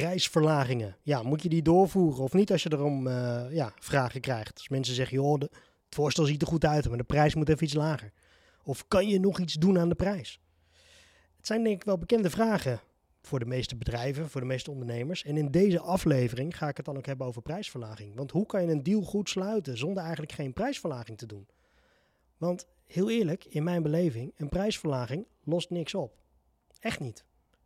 prijsverlagingen. Ja, moet je die doorvoeren of niet als je erom uh, ja, vragen krijgt? Als mensen zeggen, joh, het voorstel ziet er goed uit, maar de prijs moet even iets lager. Of kan je nog iets doen aan de prijs? Het zijn denk ik wel bekende vragen voor de meeste bedrijven, voor de meeste ondernemers. En in deze aflevering ga ik het dan ook hebben over prijsverlaging. Want hoe kan je een deal goed sluiten zonder eigenlijk geen prijsverlaging te doen? Want heel eerlijk, in mijn beleving, een prijsverlaging lost niks op. Echt niet.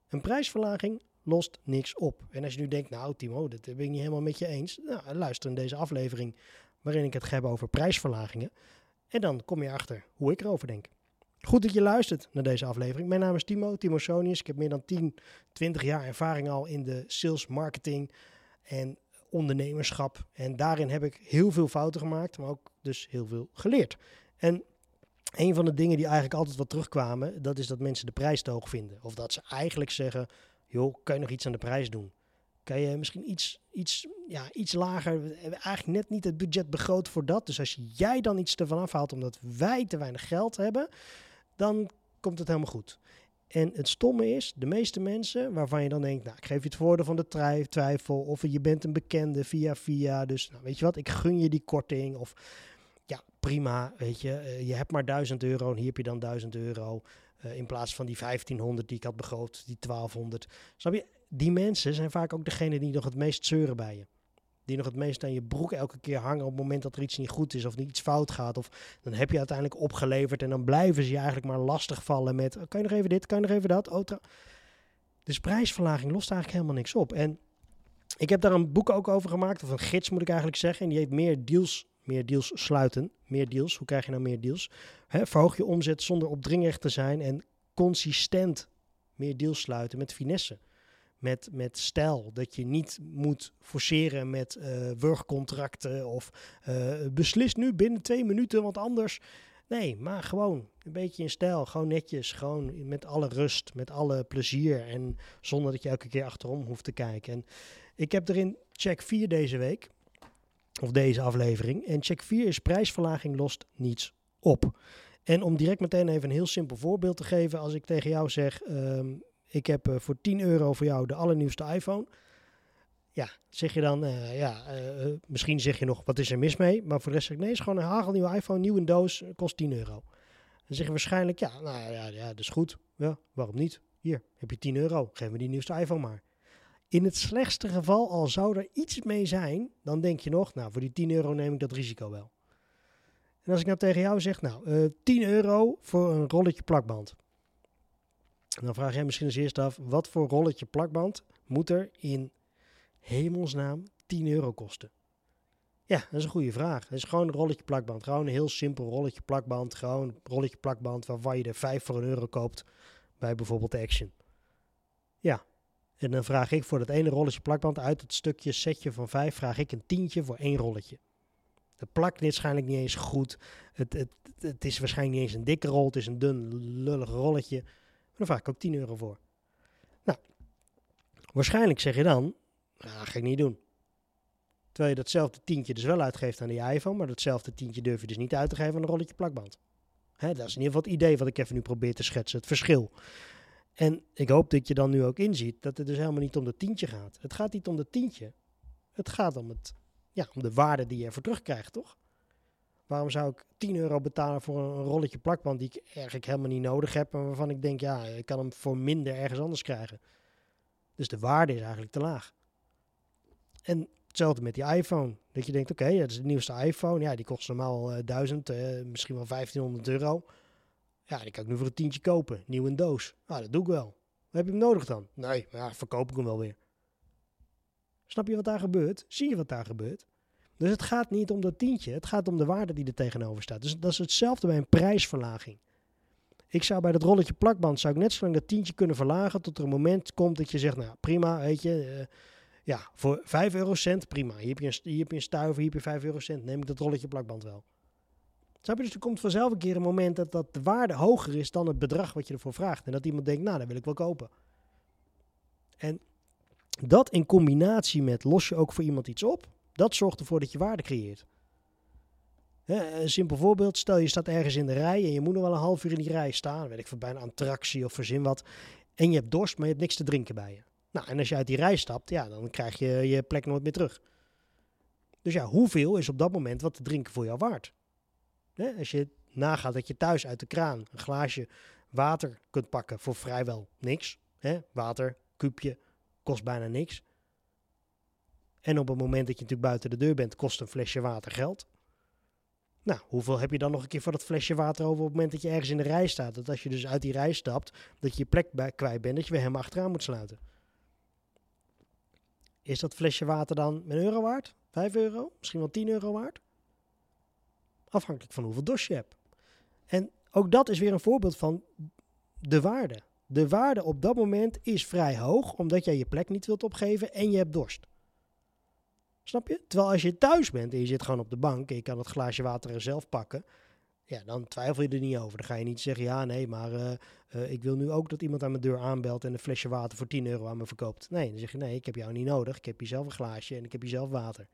Een prijsverlaging lost niks op. En als je nu denkt, nou Timo, dat ben ik niet helemaal met je eens. Nou, luister in deze aflevering waarin ik het heb over prijsverlagingen. En dan kom je achter hoe ik erover denk. Goed dat je luistert naar deze aflevering. Mijn naam is Timo, Timo Sonius. Ik heb meer dan 10, 20 jaar ervaring al in de sales, marketing en ondernemerschap. En daarin heb ik heel veel fouten gemaakt, maar ook dus heel veel geleerd. En een van de dingen die eigenlijk altijd wat terugkwamen, dat is dat mensen de prijs te hoog vinden. Of dat ze eigenlijk zeggen, joh, kan je nog iets aan de prijs doen? Kan je misschien iets, iets, ja, iets lager, we hebben eigenlijk net niet het budget begroot voor dat. Dus als jij dan iets ervan afhaalt omdat wij te weinig geld hebben, dan komt het helemaal goed. En het stomme is, de meeste mensen waarvan je dan denkt, nou, ik geef je het voordeel van de twijfel, of je bent een bekende via via, dus nou, weet je wat, ik gun je die korting, of ja, prima, weet je, eh, je hebt maar 1000 euro en hier heb je dan 1000 euro, uh, in plaats van die 1500 die ik had begroot, die 1200. Snap je? Die mensen zijn vaak ook degene die nog het meest zeuren bij je die nog het meest aan je broek elke keer hangen op het moment dat er iets niet goed is of niet iets fout gaat. Of dan heb je uiteindelijk opgeleverd en dan blijven ze je eigenlijk maar lastig vallen met, kan je nog even dit, kan je nog even dat? Oh, dus prijsverlaging lost eigenlijk helemaal niks op. En ik heb daar een boek ook over gemaakt, of een gids moet ik eigenlijk zeggen. En die heet Meer Deals, meer deals sluiten. Meer deals, hoe krijg je nou meer deals? Verhoog je omzet zonder opdringerig te zijn en consistent meer deals sluiten met finesse met, met stijl. Dat je niet moet forceren met uh, wurgcontracten of uh, beslis nu binnen twee minuten, want anders. Nee, maar gewoon een beetje in stijl. Gewoon netjes. Gewoon met alle rust, met alle plezier. En zonder dat je elke keer achterom hoeft te kijken. En ik heb erin check 4 deze week. Of deze aflevering. En check 4 is prijsverlaging lost niets op. En om direct meteen even een heel simpel voorbeeld te geven. Als ik tegen jou zeg, um, ik heb uh, voor 10 euro voor jou de allernieuwste iPhone. Ja, zeg je dan, uh, ja, uh, misschien zeg je nog, wat is er mis mee? Maar voor de rest zeg ik, nee, het is gewoon een hagelnieuwe iPhone, nieuw in doos, kost 10 euro. Dan zeg je waarschijnlijk, ja, nou ja, ja, dat is goed. Ja, waarom niet? Hier, heb je 10 euro, geef me die nieuwste iPhone maar. In het slechtste geval, al zou er iets mee zijn, dan denk je nog, nou, voor die 10 euro neem ik dat risico wel. En als ik nou tegen jou zeg, nou, uh, 10 euro voor een rolletje plakband. Dan vraag jij misschien als eerste af, wat voor rolletje plakband moet er in hemelsnaam 10 euro kosten? Ja, dat is een goede vraag. Het is gewoon een rolletje plakband. Gewoon een heel simpel rolletje plakband. Gewoon een rolletje plakband waarvan je er 5 voor een euro koopt bij bijvoorbeeld Action. Ja, en dan vraag ik voor dat ene rolletje plakband uit het stukje setje van 5, vraag ik een tientje voor één rolletje. Het plakt waarschijnlijk niet eens goed. Het, het, het is waarschijnlijk niet eens een dikke rol. Het is een dun, lullig rolletje. Maar dan vraag ik ook 10 euro voor. Nou, waarschijnlijk zeg je dan, nou, ga ik niet doen. Terwijl je datzelfde tientje dus wel uitgeeft aan die iPhone, maar datzelfde tientje durf je dus niet uit te geven aan een rolletje plakband. Hè, dat is in ieder geval het idee wat ik even nu probeer te schetsen, het verschil. En ik hoop dat je dan nu ook inziet dat het dus helemaal niet om dat tientje gaat. Het gaat niet om dat tientje. Het gaat om, het, ja, om de waarde die je ervoor terugkrijgt, toch? Waarom zou ik 10 euro betalen voor een rolletje plakband die ik eigenlijk helemaal niet nodig heb en waarvan ik denk, ja, ik kan hem voor minder ergens anders krijgen. Dus de waarde is eigenlijk te laag. En hetzelfde met die iPhone. Dat je denkt, oké, okay, dat is de nieuwste iPhone. Ja, die kost normaal uh, 1000, uh, misschien wel 1500 euro. Ja, die kan ik nu voor een tientje kopen. Nieuw in doos. Nou, dat doe ik wel. Heb je hem nodig dan? Nee, maar ja, verkoop ik hem wel weer. Snap je wat daar gebeurt? Zie je wat daar gebeurt? Dus het gaat niet om dat tientje, het gaat om de waarde die er tegenover staat. Dus dat is hetzelfde bij een prijsverlaging. Ik zou bij dat rolletje plakband zou ik net zo lang dat tientje kunnen verlagen tot er een moment komt dat je zegt, nou prima, weet je, uh, ja, voor 5 eurocent, prima. Hier heb, je een, hier heb je een stuiver, hier heb je 5 eurocent, neem ik dat rolletje plakband wel. Snap? Dus er komt vanzelf een keer een moment dat, dat de waarde hoger is dan het bedrag wat je ervoor vraagt. En dat iemand denkt, nou, dat wil ik wel kopen. En dat in combinatie met los je ook voor iemand iets op, dat zorgt ervoor dat je waarde creëert. een simpel voorbeeld, stel je staat ergens in de rij en je moet nog wel een half uur in die rij staan, weet ik voor bij een attractie of verzin wat, en je hebt dorst, maar je hebt niks te drinken bij je. Nou, en als je uit die rij stapt, ja, dan krijg je je plek nooit meer terug. Dus ja, hoeveel is op dat moment wat te drinken voor jou waard? Hè? Als je nagaat dat je thuis uit de kraan een glaasje water kunt pakken voor vrijwel niks. Hè? Water, kuubje, kost bijna niks. En op het moment dat je natuurlijk buiten de deur bent, kost een flesje water geld. Nou, hoeveel heb je dan nog een keer voor dat flesje water over op het moment dat je ergens in de rij staat? Dat als je dus uit die rij stapt, dat je je plek bij, kwijt bent, dat je weer helemaal achteraan moet sluiten. Is dat flesje water dan een euro waard? 5 euro? Misschien wel 10 euro waard? Afhankelijk van hoeveel dos je hebt. En ook dat is weer een voorbeeld van de waarde. De waarde op dat moment is vrij hoog, omdat jij je plek niet wilt opgeven en je hebt dorst. Snap je? Terwijl als je thuis bent en je zit gewoon op de bank en je kan het glaasje water er zelf pakken, ja, dan twijfel je er niet over. Dan ga je niet zeggen, ja, nee, maar uh, uh, ik wil nu ook dat iemand aan mijn deur aanbelt en een flesje water voor 10 euro aan me verkoopt. Nee, dan zeg je, nee, ik heb jou niet nodig. Ik heb hier zelf een glaasje en ik heb hier zelf water.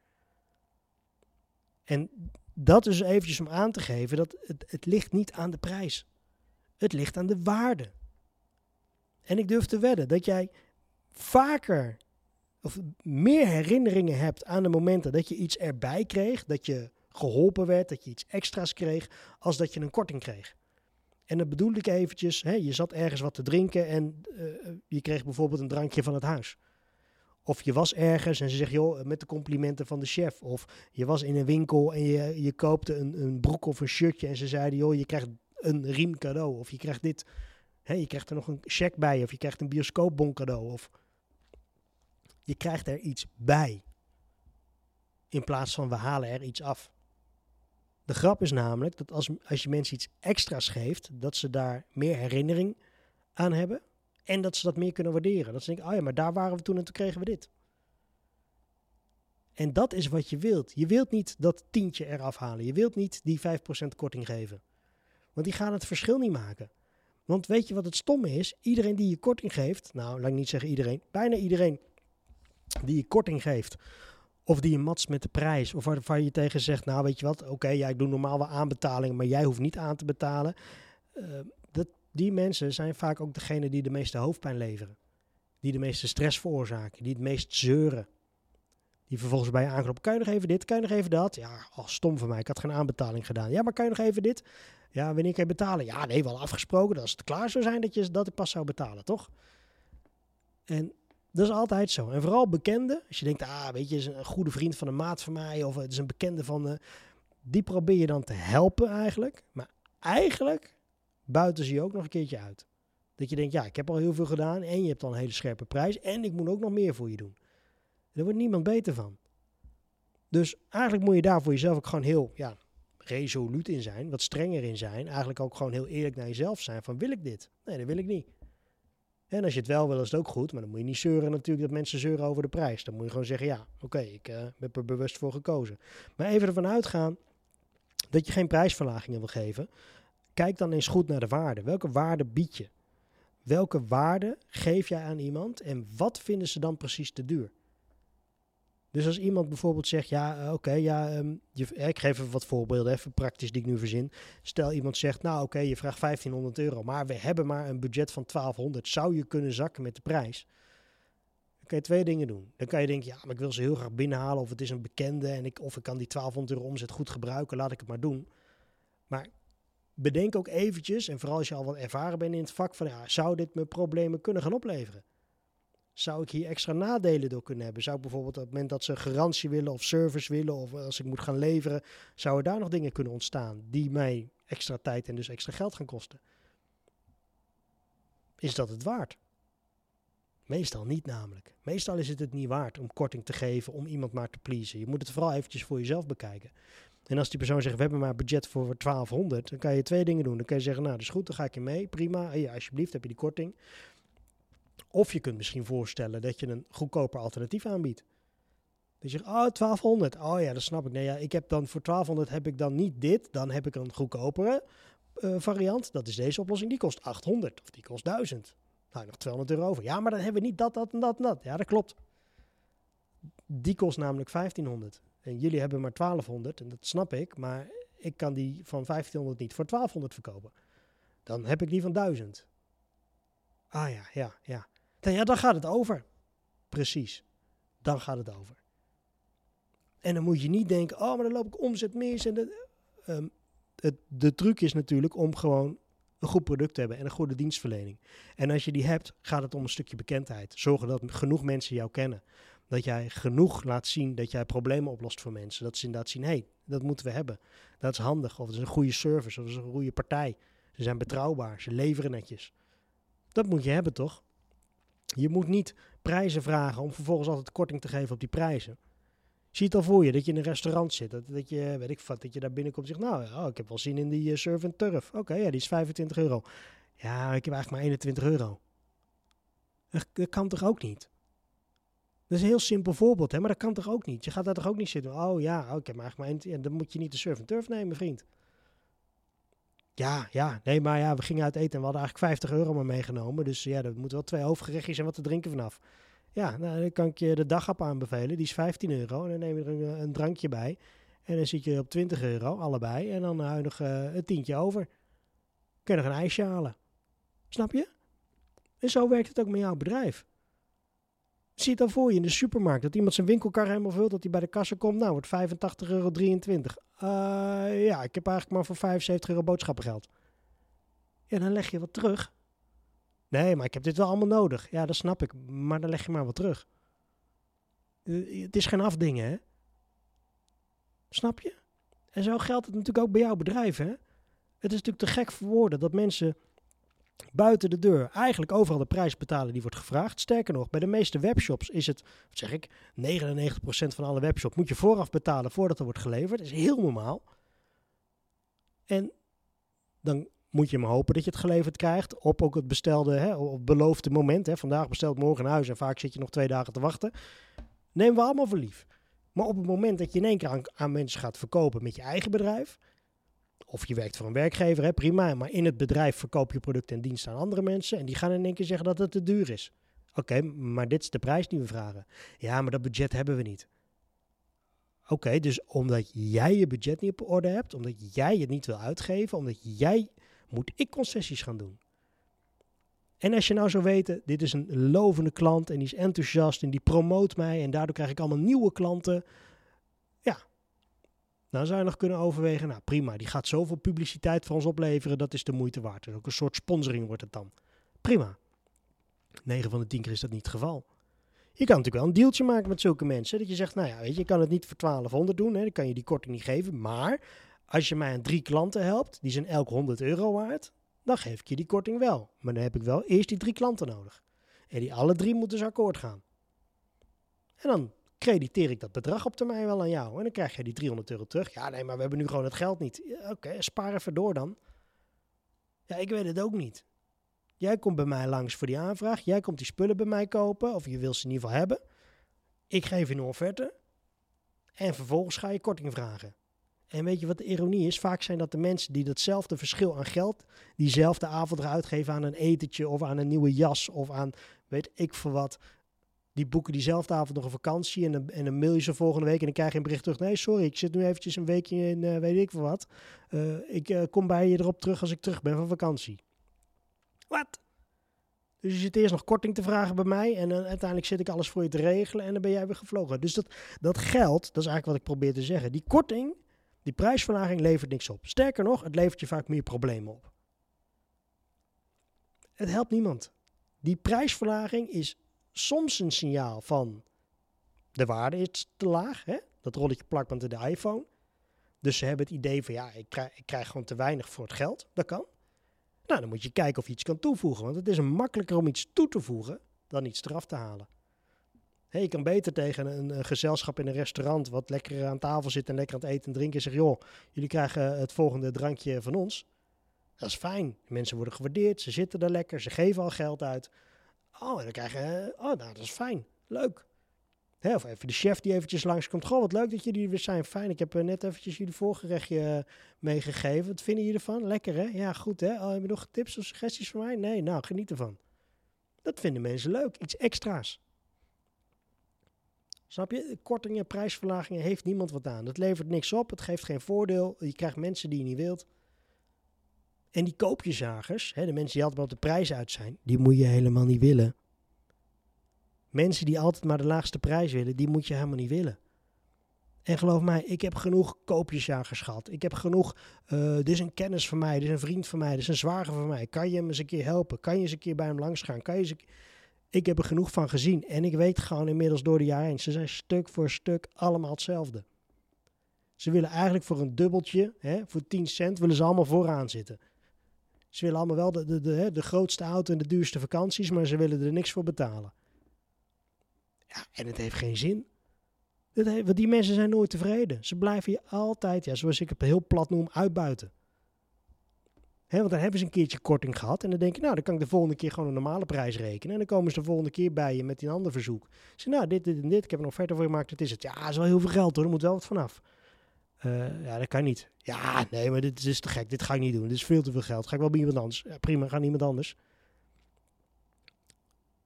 En dat is eventjes om aan te geven dat het, het ligt niet aan de prijs. Het ligt aan de waarde. En ik durf te wedden dat jij vaker of meer herinneringen hebt aan de momenten dat je iets erbij kreeg, dat je geholpen werd, dat je iets extra's kreeg, als dat je een korting kreeg. En dat bedoel ik eventjes, hè, je zat ergens wat te drinken en uh, je kreeg bijvoorbeeld een drankje van het huis. Of je was ergens en ze zegt, joh, met de complimenten van de chef. Of je was in een winkel en je, je koopte een, een broek of een shirtje en ze zeiden, joh, je krijgt een riem cadeau. Of je krijgt dit, je krijgt er nog een check bij. Of je krijgt een bioscoopbon cadeau. Of je krijgt er iets bij. In plaats van we halen er iets af. De grap is namelijk dat als, als je mensen iets extra's geeft, dat ze daar meer herinnering aan hebben. En dat ze dat meer kunnen waarderen. Dat ze denken, oh ja, maar daar waren we toen en toen kregen we dit. En dat is wat je wilt. Je wilt niet dat tientje eraf halen. Je wilt niet die 5% korting geven. Want die gaan het verschil niet maken. Want weet je wat het stomme is? Iedereen die je korting geeft, nou laat ik niet zeggen iedereen, bijna iedereen die je korting geeft, of die je matst met de prijs, of waar, je tegen zegt, nou weet je wat, oké, okay, ja, ik doe normaal wel aanbetalingen, maar jij hoeft niet aan te betalen. Dat, die mensen zijn vaak ook degene die de meeste hoofdpijn leveren. Die de meeste stress veroorzaken, die het meest zeuren. Die vervolgens bij je aankloppen, kan je nog even dit, kan je nog even dat? Ja, oh, stom van mij, ik had geen aanbetaling gedaan. Ja, maar kan je nog even dit? Ja, wanneer kan je betalen? Ja, nee, wel afgesproken dat als het klaar zou zijn dat, je, dat pas zou betalen, toch? En dat is altijd zo. En vooral bekenden. Als je denkt, ah, weet je, een goede vriend van een maat van mij. Of het is een bekende van de... Die probeer je dan te helpen eigenlijk. Maar eigenlijk buiten ze je ook nog een keertje uit. Dat je denkt, ja, ik heb al heel veel gedaan. En je hebt al een hele scherpe prijs. En ik moet ook nog meer voor je doen. Daar wordt niemand beter van. Dus eigenlijk moet je daar voor jezelf ook gewoon heel ja, resoluut in zijn. Wat strenger in zijn. Eigenlijk ook gewoon heel eerlijk naar jezelf zijn. Van wil ik dit? Nee, dat wil ik niet. En als je het wel wil, is het ook goed. Maar dan moet je niet zeuren natuurlijk dat mensen zeuren over de prijs. Dan moet je gewoon zeggen, ja, oké, ik uh, heb er bewust voor gekozen. Maar even ervan uitgaan dat je geen prijsverlagingen wil geven. Kijk dan eens goed naar de waarde. Welke waarde bied je? Welke waarde geef jij aan iemand en wat vinden ze dan precies te duur? Dus als iemand bijvoorbeeld zegt, ja, eh, oké, ja, je, ik geef even wat voorbeelden, even praktisch die ik nu verzin. Stel iemand zegt, nou oké, je vraagt 1500 euro, maar we hebben maar een budget van 1200. Zou je kunnen zakken met de prijs? Dan kan je twee dingen doen. Dan kan je denken, ja, maar ik wil ze heel graag binnenhalen of het is een bekende en ik, of ik kan die 1200 euro omzet goed gebruiken, laat ik het maar doen. Maar bedenk ook eventjes, en vooral als je al wat ervaren bent in het vak, van ja, zou dit me problemen kunnen gaan opleveren? Zou ik hier extra nadelen door kunnen hebben? Zou ik bijvoorbeeld op het moment dat ze garantie willen of service willen, of als ik moet gaan leveren, zouden daar nog dingen kunnen ontstaan die mij extra tijd en dus extra geld gaan kosten? Is dat het waard? Meestal niet namelijk. Meestal is het het niet waard om korting te geven om iemand maar te pleasen. Je moet het vooral eventjes voor jezelf bekijken. En als die persoon zegt, we hebben maar budget voor 1200, dan kan je twee dingen doen. Dan kan je zeggen, nou, dat is goed, dan ga ik je mee, prima. Ja, alsjeblieft, heb je die korting. Of je kunt misschien voorstellen dat je een goedkoper alternatief aanbiedt. Dus je zegt, oh, 1200. Oh ja, dat snap ik. Nee, ja, ik heb dan voor 1200 heb ik dan niet dit. Dan heb ik een goedkopere uh, variant. Dat is deze oplossing. Die kost 800 of die kost 1000. Nou, nog 200 euro over. Ja, maar dan hebben we niet dat, dat en dat en dat. Ja, dat klopt. Die kost namelijk 1500. En jullie hebben maar 1200. En dat snap ik. Maar ik kan die van 1500 niet voor 1200 verkopen. Dan heb ik die van 1000. Ah ja, ja, ja. Dan, ja, dan gaat het over. Precies. Dan gaat het over. En dan moet je niet denken, oh, maar dan loop ik omzet mis. En de, ehm, het, de truc is natuurlijk om gewoon een goed product te hebben en een goede dienstverlening. En als je die hebt, gaat het om een stukje bekendheid. Zorgen dat genoeg mensen jou kennen. Dat jij genoeg laat zien dat jij problemen oplost voor mensen. Dat ze inderdaad zien, hé, hey, dat moeten we hebben. Dat is handig. Of het is een goede service. Of het is een goede partij. Ze zijn betrouwbaar. Ze leveren netjes. Dat moet je hebben, toch? Je moet niet prijzen vragen om vervolgens altijd korting te geven op die prijzen. Zie het al voor je dat je in een restaurant zit. Dat, je, weet ik dat je daar binnenkomt en zegt, nou, oh, ik heb wel zin in die uh, surf turf. Oké, ja, die is 25 euro. Ja, ik heb eigenlijk maar 21 euro. Dat, kan toch ook niet? Dat is een heel simpel voorbeeld, hè, maar dat kan toch ook niet? Je gaat daar toch ook niet zitten, oh ja, oh, ik heb maar maar... Dan moet je niet de surf en turf nemen, vriend. Ja, ja, nee, maar ja, we gingen uit eten en we hadden eigenlijk 50 euro maar meegenomen. Dus ja, er moeten wel twee hoofdgerechtjes en wat te drinken vanaf. Ja, nou, dan kan ik je de dagap aanbevelen. Die is 15 euro. En dan neem je er een, een, drankje bij. En dan zit je op 20 euro, allebei. En dan hou je nog uh, een tientje over. Kun je nog een ijsje halen. Snap je? En zo werkt het ook met jouw bedrijf. Zie dan voor je in de supermarkt. Dat iemand zijn winkelkar helemaal vult. Dat hij bij de kassa komt. Nou, wordt 85 euro 23. Uh, ja, ik heb eigenlijk maar voor 75 euro boodschappengeld. Ja, dan leg je wat terug. Nee, maar ik heb dit wel allemaal nodig. Ja, dat snap ik. Maar dan leg je maar wat terug. Eh, het is geen afdingen, hè? Snap je? En zo geldt het natuurlijk ook bij jouw bedrijf, hè? Het is natuurlijk te gek voor woorden dat mensen buiten de deur eigenlijk overal de prijs betalen die wordt gevraagd. Sterker nog, bij de meeste webshops is het, wat zeg ik, 99% van alle webshops moet je vooraf betalen voordat er wordt geleverd. Dat is heel normaal. En dan moet je maar hopen dat je het geleverd krijgt op ook het bestelde, hè, op beloofde moment. Hè. Vandaag besteld, morgen in huis en vaak zit je nog twee dagen te wachten. Nemen we allemaal voor lief. Maar op het moment dat je in één keer aan, aan mensen gaat verkopen met je eigen bedrijf, of je werkt voor een werkgever, hè, prima, maar in het bedrijf verkoop je producten en diensten aan andere mensen en die gaan in één keer zeggen dat het te duur is. Oké, maar dit is de prijs die we vragen. Ja, maar dat budget hebben we niet. Oké, dus omdat jij je budget niet op orde hebt, omdat jij het niet wil uitgeven, omdat jij moet ik concessies gaan doen. En als je nou zou weten, dit is een lovende klant en die is enthousiast en die promoot mij en daardoor krijg ik allemaal nieuwe klanten. Dan zou je nog kunnen overwegen, nou prima, die gaat zoveel publiciteit voor ons opleveren, dat is de moeite waard. Dus ook een soort sponsoring wordt het dan. Prima. 9 van de 10 keer is dat niet het geval. Je kan natuurlijk wel een deeltje maken met zulke mensen. Dat je zegt, nou ja, weet je, je kan het niet voor 1200 doen. Hè, dan kan je die korting niet geven. Maar als je mij aan drie klanten helpt, die zijn elk 100 euro waard, dan geef ik je die korting wel. Maar dan heb ik wel eerst die drie klanten nodig. En die alle drie moeten dus akkoord gaan. En dan crediteer ik dat bedrag op termijn wel aan jou. En dan krijg je die 300 euro terug. Ja, nee, maar we hebben nu gewoon het geld niet. Oké, okay, spaar even door dan. Ja, ik weet het ook niet. Jij komt bij mij langs voor die aanvraag. Jij komt die spullen bij mij kopen. Of je wil ze in ieder geval hebben. Ik geef je een offerte. En vervolgens ga je korting vragen. En weet je wat de ironie is? Vaak zijn dat de mensen die datzelfde verschil aan geld, diezelfde avond eruit geven aan een etentje of aan een nieuwe jas of aan weet ik voor wat. Die boeken diezelfde avond nog een vakantie en dan, en mail je ze volgende week en dan krijg je een bericht terug. Nee, sorry, ik zit nu eventjes een weekje in uh, weet ik voor wat. Uh, ik uh, kom bij je erop terug als ik terug ben van vakantie. Wat? Dus je zit eerst nog korting te vragen bij mij en dan uiteindelijk zit ik alles voor je te regelen en dan ben jij weer gevlogen. Dus dat, dat geld, dat is eigenlijk wat ik probeer te zeggen. Die korting, die prijsverlaging levert niks op. Sterker nog, het levert je vaak meer problemen op. Het helpt niemand. Die prijsverlaging is soms een signaal van de waarde is te laag. Hè? Dat rolletje plakband in de iPhone. Dus ze hebben het idee van ja, ik krijg, gewoon te weinig voor het geld. Dat kan. Nou, dan moet je kijken of je iets kan toevoegen. Want het is makkelijker om iets toe te voegen dan iets eraf te halen. Hey, je kan beter tegen een, gezelschap in een restaurant wat lekker aan tafel zit en lekker aan het eten en drinken zeggen, joh, jullie krijgen het volgende drankje van ons. Dat is fijn. mensen worden gewaardeerd, ze zitten er lekker, ze geven al geld uit. Oh, en dan krijgen, oh, nou, dat is fijn. Leuk. of even de chef die eventjes langskomt. Goh, wat leuk dat jullie weer zijn. Fijn, ik heb eh, net eventjes jullie voorgerechtje eh, meegegeven. Wat vinden jullie ervan? Lekker, hè? Ja, goed, hè? Oh, heb je nog tips of suggesties voor mij? Nee, nou, geniet ervan. Dat vinden mensen leuk. Iets extra's. Snap je? Kortingen, prijsverlagingen heeft niemand wat aan. Het levert niks op, het geeft geen voordeel. Je krijgt mensen die je niet wilt. En die koopjezagers, hè, de mensen die altijd op de prijs uit zijn, die moet je helemaal niet willen. Mensen die altijd maar de laagste prijs willen, die moet je helemaal niet willen. En geloof mij, ik heb genoeg koopjesjagers gehad. Ik heb genoeg, uh, dit is een kennis van mij, dit is een vriend van mij, dit is een zwager van mij. Kan je hem eens een keer helpen? Kan je eens een keer bij hem langs gaan? Kan je Ik heb er genoeg van gezien. En ik weet gewoon inmiddels door de jaren heen, ze zijn stuk voor stuk allemaal hetzelfde. Ze willen eigenlijk voor een dubbeltje, hè, voor 10 cent, willen ze allemaal vooraan zitten. Ze willen allemaal wel de, de, de, de grootste auto en de duurste vakanties, maar ze willen er niks voor betalen. Ja, en het heeft geen zin. heeft, want die mensen zijn nooit tevreden. Ze blijven je altijd, ja, zoals ik het heel plat noem, uitbuiten. He, want dan hebben ze een keertje korting gehad. En dan denk je, nou, dan kan ik de volgende keer gewoon een normale prijs rekenen. En dan komen ze de volgende keer bij je met een ander verzoek. Ze nou, dit, dit en dit. Ik heb een offerte voor je gemaakt. Dat is het. Ja, dat is wel heel veel geld hoor. Er moet wel wat vanaf. Uh, ja, dat kan niet. Ja, nee, maar dit is te gek. Dit ga ik niet doen. Dit is veel te veel geld. Ga ik wel bij iemand anders. Ja, prima, ga iemand anders.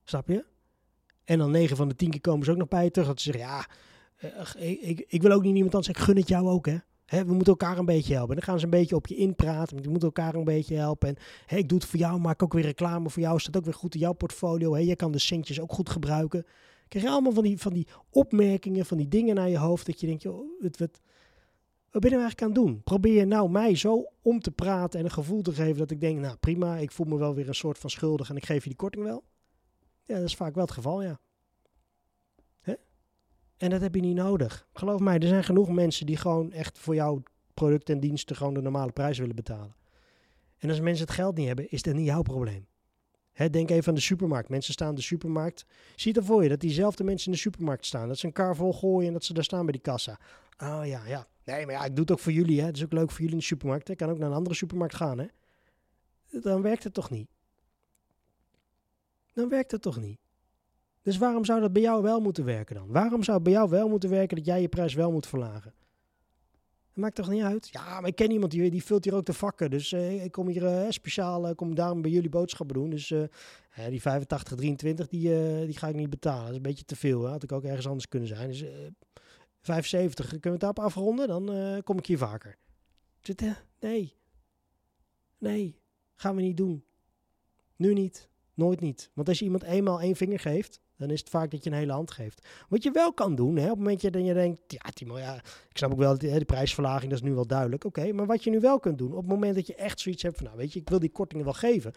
Snap je? En dan 9 van de 10 keer komen ze ook nog bij je terug. Dat ze zeggen, ja, uh, ik, ik, wil ook niet iemand anders. Ik gun het jou ook, hè. He, we moeten elkaar een beetje helpen. En dan gaan ze een beetje op je inpraten. We moeten elkaar een beetje helpen. En hey, ik doe het voor jou, maak ook weer reclame voor jou. Staat ook weer goed in jouw portfolio. Hey, je kan de centjes ook goed gebruiken. Krijg je allemaal van die, van die opmerkingen, van die dingen naar je hoofd. Dat je denkt, joh, het, wat, wat ben je nou eigenlijk aan het doen? Probeer je nou mij zo om te praten en een gevoel te geven dat ik denk, nou prima, ik voel me wel weer een soort van schuldig en ik geef je die korting wel? Ja, dat is vaak wel het geval, ja. Hè? En dat heb je niet nodig. Geloof mij, er zijn genoeg mensen die gewoon echt voor jouw producten en diensten gewoon de normale prijs willen betalen. En als mensen het geld niet hebben, is dat niet jouw probleem. Hè, denk even aan de supermarkt. Mensen staan in de supermarkt. Zie het voor je dat diezelfde mensen in de supermarkt staan. Dat ze een kar vol gooien en dat ze daar staan bij die kassa. Oh ja, ja. Nee, maar ja, ik doe het ook voor jullie. Hè. Het is ook leuk voor jullie in de supermarkt. Ik kan ook naar een andere supermarkt gaan. Hè. Dan werkt het toch niet? Dan werkt het toch niet? Dus waarom zou dat bij jou wel moeten werken dan? Waarom zou het bij jou wel moeten werken dat jij je prijs wel moet verlagen? Dat maakt toch niet uit? Ja, maar ik ken iemand die, die vult hier ook de vakken. Dus uh, ik kom hier uh, speciaal, uh, kom daarom bij jullie boodschappen doen. Dus die 85, 23, die, die ga ik niet betalen. Dat is een beetje te veel. Had ik ook ergens anders kunnen zijn. Dus 75, kunnen we het daarop afronden? Dan kom ik hier vaker. Nee. Nee, gaan we niet doen. Nu niet. Nooit niet. Want als je iemand eenmaal één vinger geeft, dan is het vaak dat je een hele hand geeft. Wat je wel kan doen, hè, op het moment dat je denkt, ja Timo, ja, ik snap ook wel, de, de prijsverlaging, dat is nu wel duidelijk. Oké, maar wat je nu wel kunt doen, op het moment dat je echt zoiets hebt van, nou weet je, ik wil die kortingen wel geven.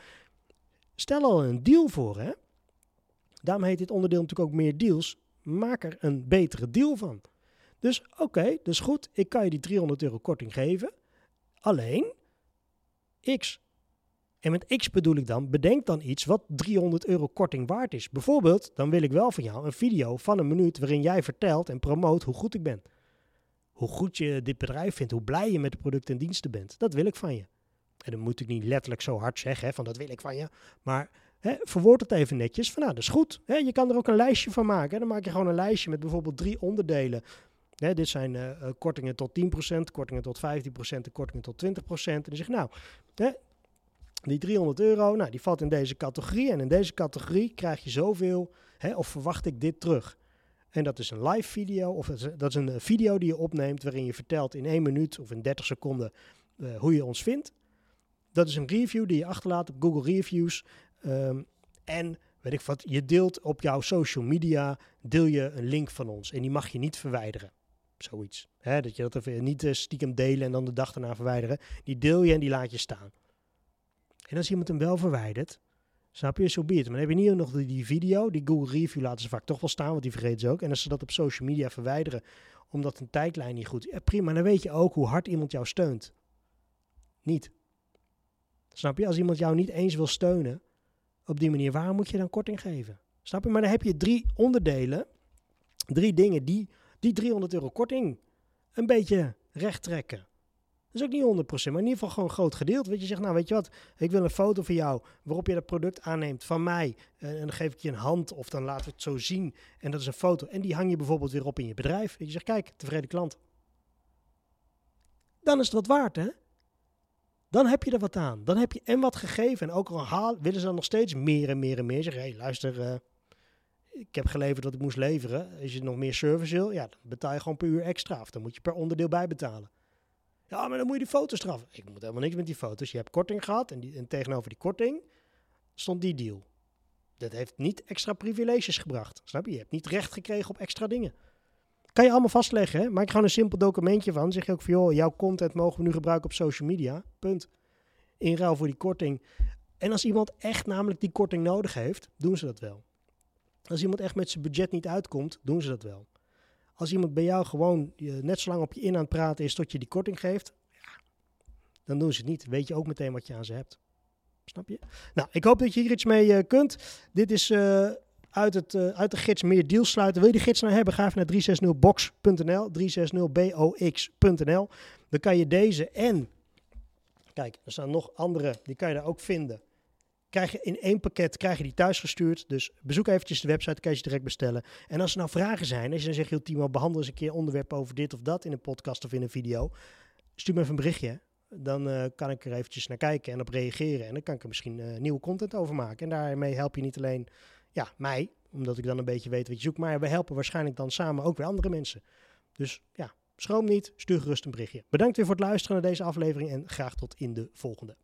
Stel al een deal voor, hè. Daarom heet dit onderdeel natuurlijk ook meer deals. Maak er een betere deal van. Dus oké, dus goed, ik kan je die 300 euro korting geven. Alleen, x en met X bedoel ik dan, bedenk dan iets wat 300 euro korting waard is. Bijvoorbeeld, dan wil ik wel van jou een video van een minuut waarin jij vertelt en promoot hoe goed ik ben. Hoe goed je dit bedrijf vindt, hoe blij je met de producten en diensten bent. Dat wil ik van je. En dan moet ik niet letterlijk zo hard zeggen, hè, van dat wil ik van je. Maar hè, verwoord het even netjes. Van nou, dat is goed. Hè, je kan er ook een lijstje van maken. Dan maak je gewoon een lijstje met bijvoorbeeld drie onderdelen. Dit zijn uh, kortingen tot 10%, kortingen tot 15% en kortingen tot 20%. En dan zeg je nou, hè, die 300 euro, nou, die valt in deze categorie. En in deze categorie krijg je zoveel, hè, of verwacht ik dit terug. En dat is een live video, of dat is een eh, video die je opneemt waarin je vertelt in 1 minuut of in 30 seconden hoe je ons vindt. Dat is een review die je achterlaat op Google Reviews. Um, en weet ik wat, je deelt op jouw social media, deel je een link van ons. En die mag je niet verwijderen. Zoiets. Hè, dat je dat even niet uh, stiekem delen en dan de dag daarna verwijderen. Die deel je en die laat je staan. En als iemand hem wel verwijdert, snap je, zo so Maar dan heb je niet nog die, video, die Google Review laten ze vaak toch wel staan, want die vergeten ze ook. En als ze dat op social media verwijderen, omdat een tijdlijn niet goed is, ja, prima, dan weet je ook hoe hard iemand jou steunt. Niet. Snap je? Als iemand jou niet eens wil steunen op die manier, waarom moet je dan korting geven? Snap je? Maar dan heb je drie onderdelen, drie dingen die die 300 euro korting een beetje recht trekken is ook niet 100%, maar in ieder geval gewoon een groot gedeelte. Weet je zegt, nou weet je wat, ik wil een foto van jou waarop je dat product aanneemt van mij. Eh, en dan geef ik je een hand of dan laten we het zo zien. En dat is een foto. En die hang je bijvoorbeeld weer op in je bedrijf. je zegt, kijk, tevreden klant. Dan is het wat waard, hè? Dan heb je er wat aan. Dan heb je en wat gegeven. En ook al haal, willen ze dan nog steeds meer en meer en meer. Zeggen, hé, hey, luister, uh, ik heb geleverd wat ik moest leveren. Als je nog meer service wil, ja, dan betaal je gewoon per uur extra. Of dan moet je per onderdeel bijbetalen. Ja, maar dan moet je die foto's straffen. Ik moet helemaal niks met die foto's. Je hebt korting gehad en, die, en tegenover die korting stond die deal. Dat heeft niet extra privileges gebracht. Snap je? Je hebt niet recht gekregen op extra dingen. Kan je allemaal vastleggen, hè? Maak gewoon een simpel documentje van. Zeg je ook van, joh, jouw content mogen we nu gebruiken op social media. Punt. In ruil voor die korting. En als iemand echt namelijk die korting nodig heeft, doen ze dat wel. Als iemand echt met zijn budget niet uitkomt, doen ze dat wel. Als iemand bij jou gewoon net zo lang op je in aan het praten is tot je die korting geeft, dan doen ze het niet. Weet je ook meteen wat je aan ze hebt. Snap je? Nou, ik hoop dat je hier iets mee uh, kunt. Dit is uh, uit, het, uit de gids meer deals sluiten. Wil je die gids nou hebben? Ga even naar 360box.nl, 360box.nl. Dan kan je deze en, kijk, er staan nog andere, die kan je daar ook vinden. Krijg je in één pakket krijg je die thuis gestuurd. Dus bezoek eventjes de website, kan je ze direct bestellen. En als er nou vragen zijn, als je dan zegt, joh Timo, behandel eens een keer onderwerp over dit of dat in een podcast of in een video. Stuur me even een berichtje dan uh, kan ik er eventjes naar kijken en op reageren. En dan kan ik er misschien uh, nieuwe content over maken. En daarmee help je niet alleen ja, mij, omdat ik dan een beetje weet wat je zoekt, maar we helpen waarschijnlijk dan samen ook weer andere mensen. Dus ja, schroom niet, stuur gerust een berichtje. Bedankt weer voor het luisteren naar deze aflevering en graag tot in de volgende.